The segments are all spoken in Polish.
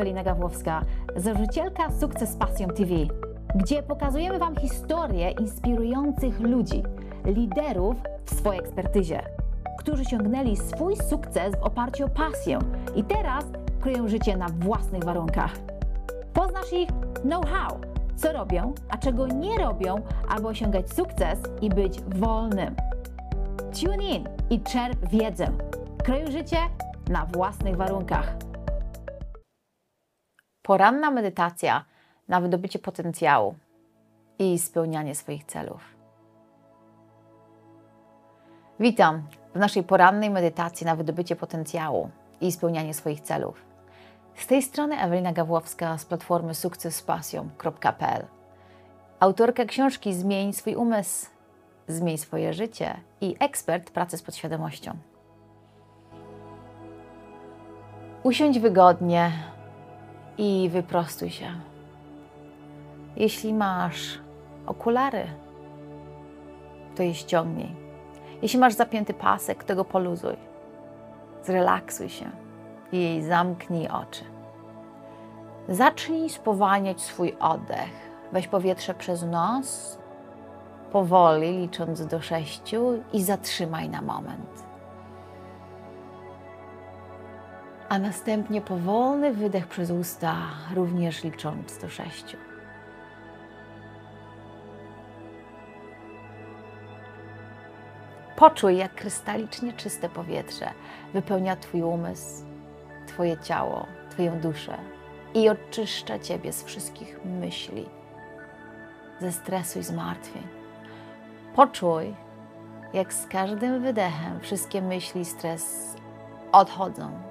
Ewelina Gawłowska, założycielka Sukces Pasją TV, gdzie pokazujemy Wam historię inspirujących ludzi, liderów w swojej ekspertyzie, którzy osiągnęli swój sukces w oparciu o pasję i teraz kryją życie na własnych warunkach. Poznasz ich know-how, co robią, a czego nie robią, aby osiągać sukces i być wolnym. Tune in i czerp wiedzę. Kryj życie na własnych warunkach. Poranna medytacja na wydobycie potencjału i spełnianie swoich celów. Witam w naszej porannej medytacji na wydobycie potencjału i spełnianie swoich celów. Z tej strony Ewelina Gawłowska z platformy sukcespasją.pl Autorka książki Zmień swój umysł, zmień swoje życie i ekspert pracy z podświadomością. Usiądź wygodnie i wyprostuj się. Jeśli masz okulary, to je ściągnij. Jeśli masz zapięty pasek, to go poluzuj. Zrelaksuj się i zamknij oczy. Zacznij spowalniać swój oddech. Weź powietrze przez nos, powoli licząc do sześciu i zatrzymaj na moment. A następnie powolny wydech przez usta, również licząc do sześciu. Poczuj, jak krystalicznie czyste powietrze wypełnia Twój umysł, Twoje ciało, Twoją duszę i oczyszcza Ciebie z wszystkich myśli, ze stresu i zmartwień. Poczuj, jak z każdym wydechem wszystkie myśli i stres odchodzą,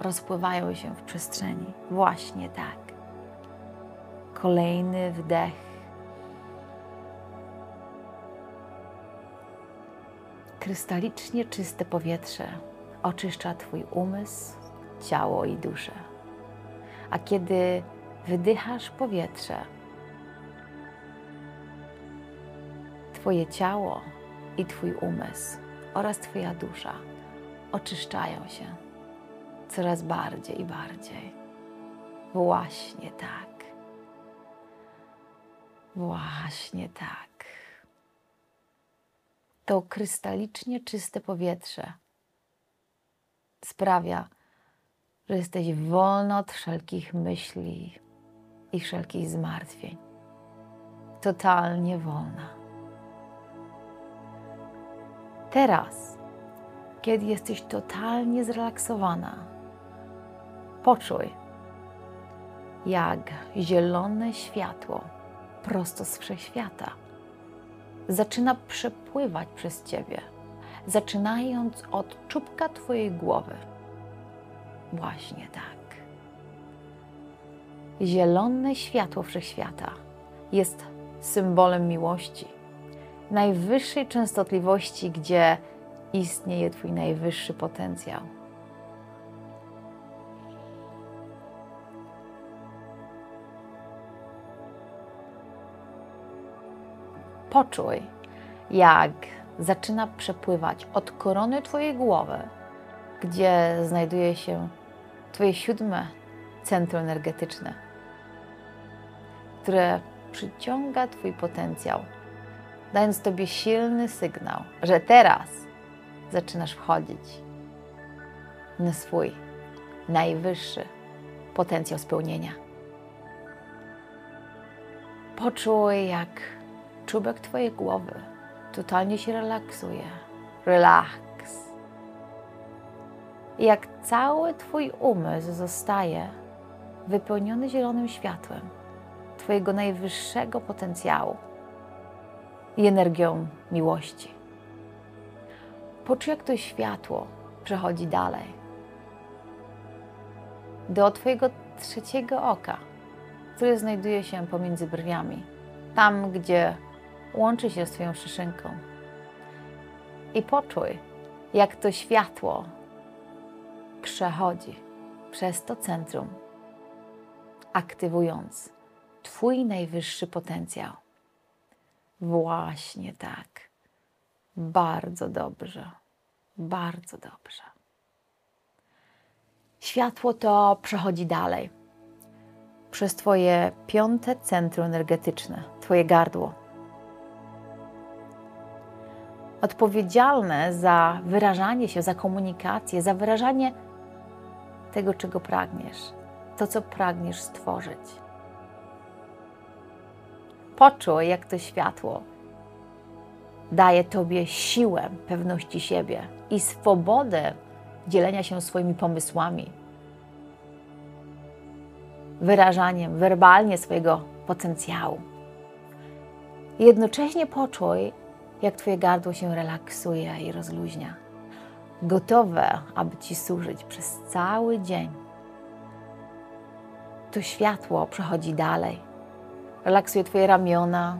rozpływają się w przestrzeni. Właśnie tak. Kolejny wdech. Krystalicznie czyste powietrze oczyszcza Twój umysł, ciało i duszę. A kiedy wydychasz powietrze, Twoje ciało i Twój umysł oraz Twoja dusza oczyszczają się coraz bardziej i bardziej. Właśnie tak. Właśnie tak. To krystalicznie czyste powietrze sprawia, że jesteś wolna od wszelkich myśli i wszelkich zmartwień. Totalnie wolna. Teraz, kiedy jesteś totalnie zrelaksowana, poczuj, jak zielone światło prosto z wszechświata zaczyna przepływać przez ciebie, zaczynając od czubka twojej głowy. Właśnie tak. Zielone światło wszechświata jest symbolem miłości najwyższej częstotliwości, gdzie istnieje Twój najwyższy potencjał. Poczuj, jak zaczyna przepływać od korony Twojej głowy, gdzie znajduje się Twoje siódme centrum energetyczne, które przyciąga Twój potencjał dając Tobie silny sygnał, że teraz zaczynasz wchodzić na swój najwyższy potencjał spełnienia. Poczuj, jak czubek Twojej głowy totalnie się relaksuje. Relaks. Jak cały Twój umysł zostaje wypełniony zielonym światłem Twojego najwyższego potencjału i energią miłości. Poczuj, jak to światło przechodzi dalej do Twojego trzeciego oka, które znajduje się pomiędzy brwiami, tam, gdzie łączy się z Twoją szyszynką. I poczuj, jak to światło przechodzi przez to centrum, aktywując Twój najwyższy potencjał. Właśnie tak. Bardzo dobrze. Bardzo dobrze. Światło to przechodzi dalej przez Twoje piąte centrum energetyczne, Twoje gardło. Odpowiedzialne za wyrażanie się, za komunikację, za wyrażanie tego, czego pragniesz, to, co pragniesz stworzyć. Poczuj, jak to światło daje Tobie siłę pewności siebie i swobodę dzielenia się swoimi pomysłami, wyrażaniem werbalnie swojego potencjału. Jednocześnie poczuj, jak Twoje gardło się relaksuje i rozluźnia, gotowe, aby Ci służyć przez cały dzień. To światło przechodzi dalej, relaksuje Twoje ramiona,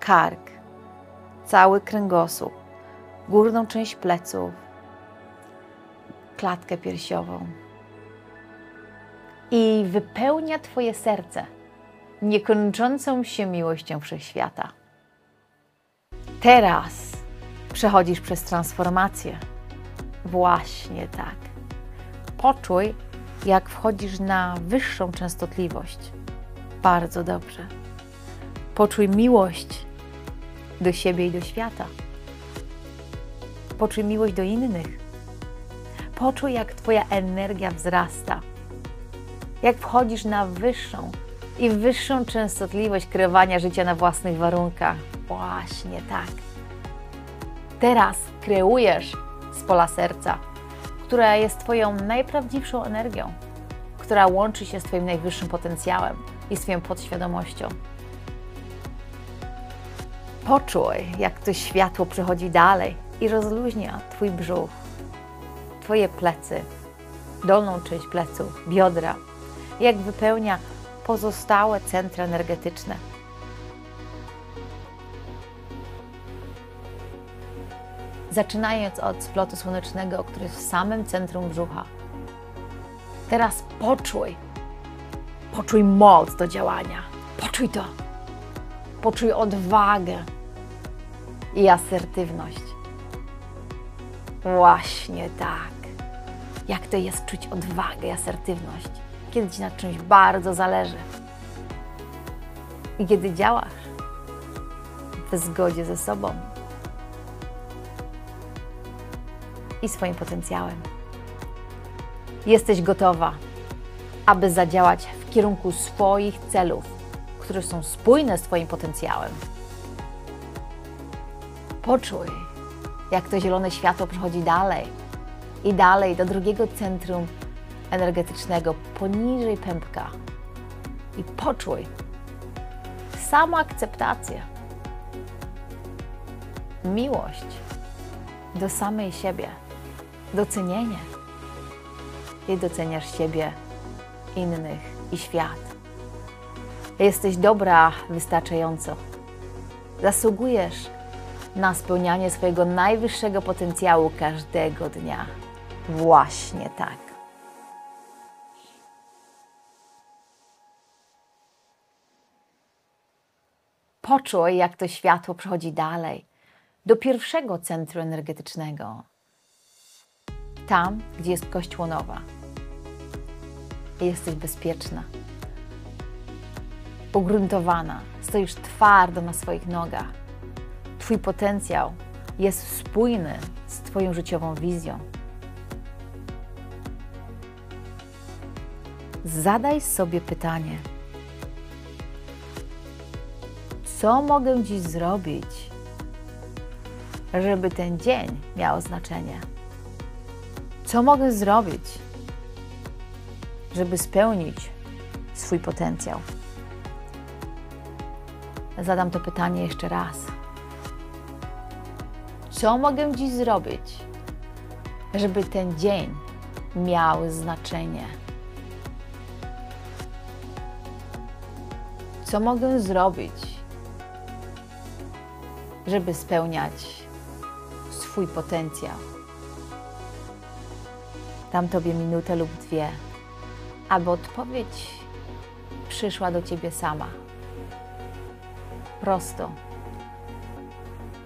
kark, cały kręgosłup, górną część pleców, klatkę piersiową i wypełnia Twoje serce niekończącą się miłością wszechświata. Teraz przechodzisz przez transformację. Właśnie tak. Poczuj, jak wchodzisz na wyższą częstotliwość. Bardzo dobrze. Poczuj miłość do siebie i do świata. Poczuj miłość do innych. Poczuj, jak Twoja energia wzrasta. Jak wchodzisz na wyższą i wyższą częstotliwość kreowania życia na własnych warunkach. Właśnie tak. Teraz kreujesz z pola serca, która jest Twoją najprawdziwszą energią, która łączy się z Twoim najwyższym potencjałem i swoją podświadomością. Poczuj, jak to światło przechodzi dalej i rozluźnia Twój brzuch, Twoje plecy, dolną część pleców, biodra, jak wypełnia pozostałe centra energetyczne. Zaczynając od splotu słonecznego, który jest w samym centrum brzucha. Teraz poczuj, poczuj moc do działania. Poczuj to. Poczuj odwagę i asertywność. Właśnie tak. Jak to jest czuć odwagę i asertywność, kiedy ci na czymś bardzo zależy. I kiedy działasz w zgodzie ze sobą i swoim potencjałem. Jesteś gotowa, aby zadziałać w kierunku swoich celów, które są spójne z Twoim potencjałem. Poczuj, jak to zielone światło przechodzi dalej i dalej do drugiego centrum energetycznego poniżej pępka. I poczuj samoakceptację, miłość do samej siebie, docenienie. I doceniasz siebie, innych i świat. Jesteś dobra wystarczająco. Zasługujesz na spełnianie swojego najwyższego potencjału każdego dnia. Właśnie tak. Poczuj, jak to światło przechodzi dalej do pierwszego centrum energetycznego, tam, gdzie jest kość łonowa. Jesteś bezpieczna, ugruntowana, stoisz twardo na swoich nogach. Twój potencjał jest spójny z Twoją życiową wizją. Zadaj sobie pytanie: co mogę dziś zrobić, żeby ten dzień miał znaczenie? Co mogę zrobić, żeby spełnić swój potencjał? Zadam to pytanie jeszcze raz. Co mogę dziś zrobić, żeby ten dzień miał znaczenie? Co mogę zrobić, żeby spełniać swój potencjał? Dam Tobie minutę lub dwie, aby odpowiedź przyszła do Ciebie sama. Prosto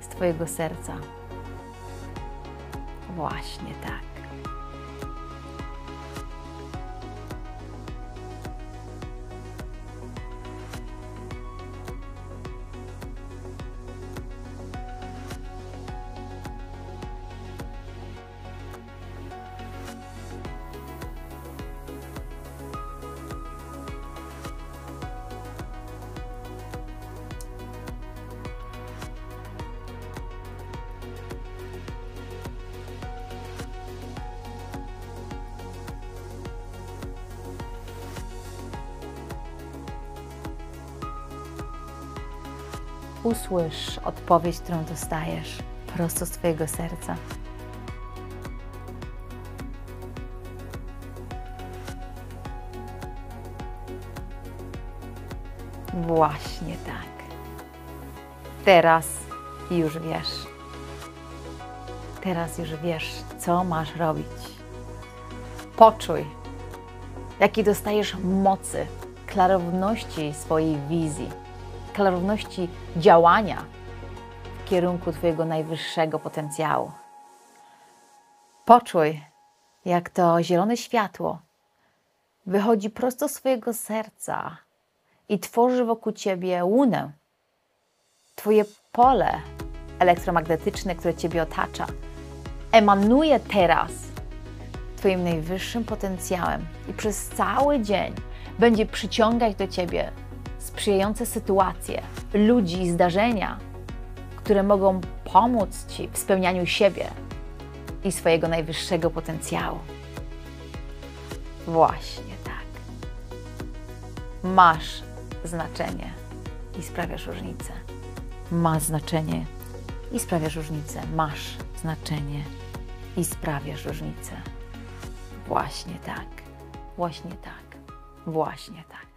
z Twojego serca. Właśnie tak. Usłysz odpowiedź, którą dostajesz prosto z Twojego serca. Właśnie tak. Teraz już wiesz. Teraz już wiesz, co masz robić. Poczuj, jaki dostajesz mocy, klarowności swojej wizji, klarowności działania w kierunku Twojego najwyższego potencjału. Poczuj, jak to zielone światło wychodzi prosto z Twojego serca i tworzy wokół Ciebie łunę. Twoje pole elektromagnetyczne, które Ciebie otacza, emanuje teraz Twoim najwyższym potencjałem i przez cały dzień będzie przyciągać do Ciebie sprzyjające sytuacje, ludzi zdarzenia, które mogą pomóc Ci w spełnianiu siebie i swojego najwyższego potencjału. Właśnie tak. Masz znaczenie i sprawiasz różnicę. Ma znaczenie i sprawiasz różnicę. Masz znaczenie i sprawiasz różnicę. Właśnie tak. Właśnie tak. Właśnie tak.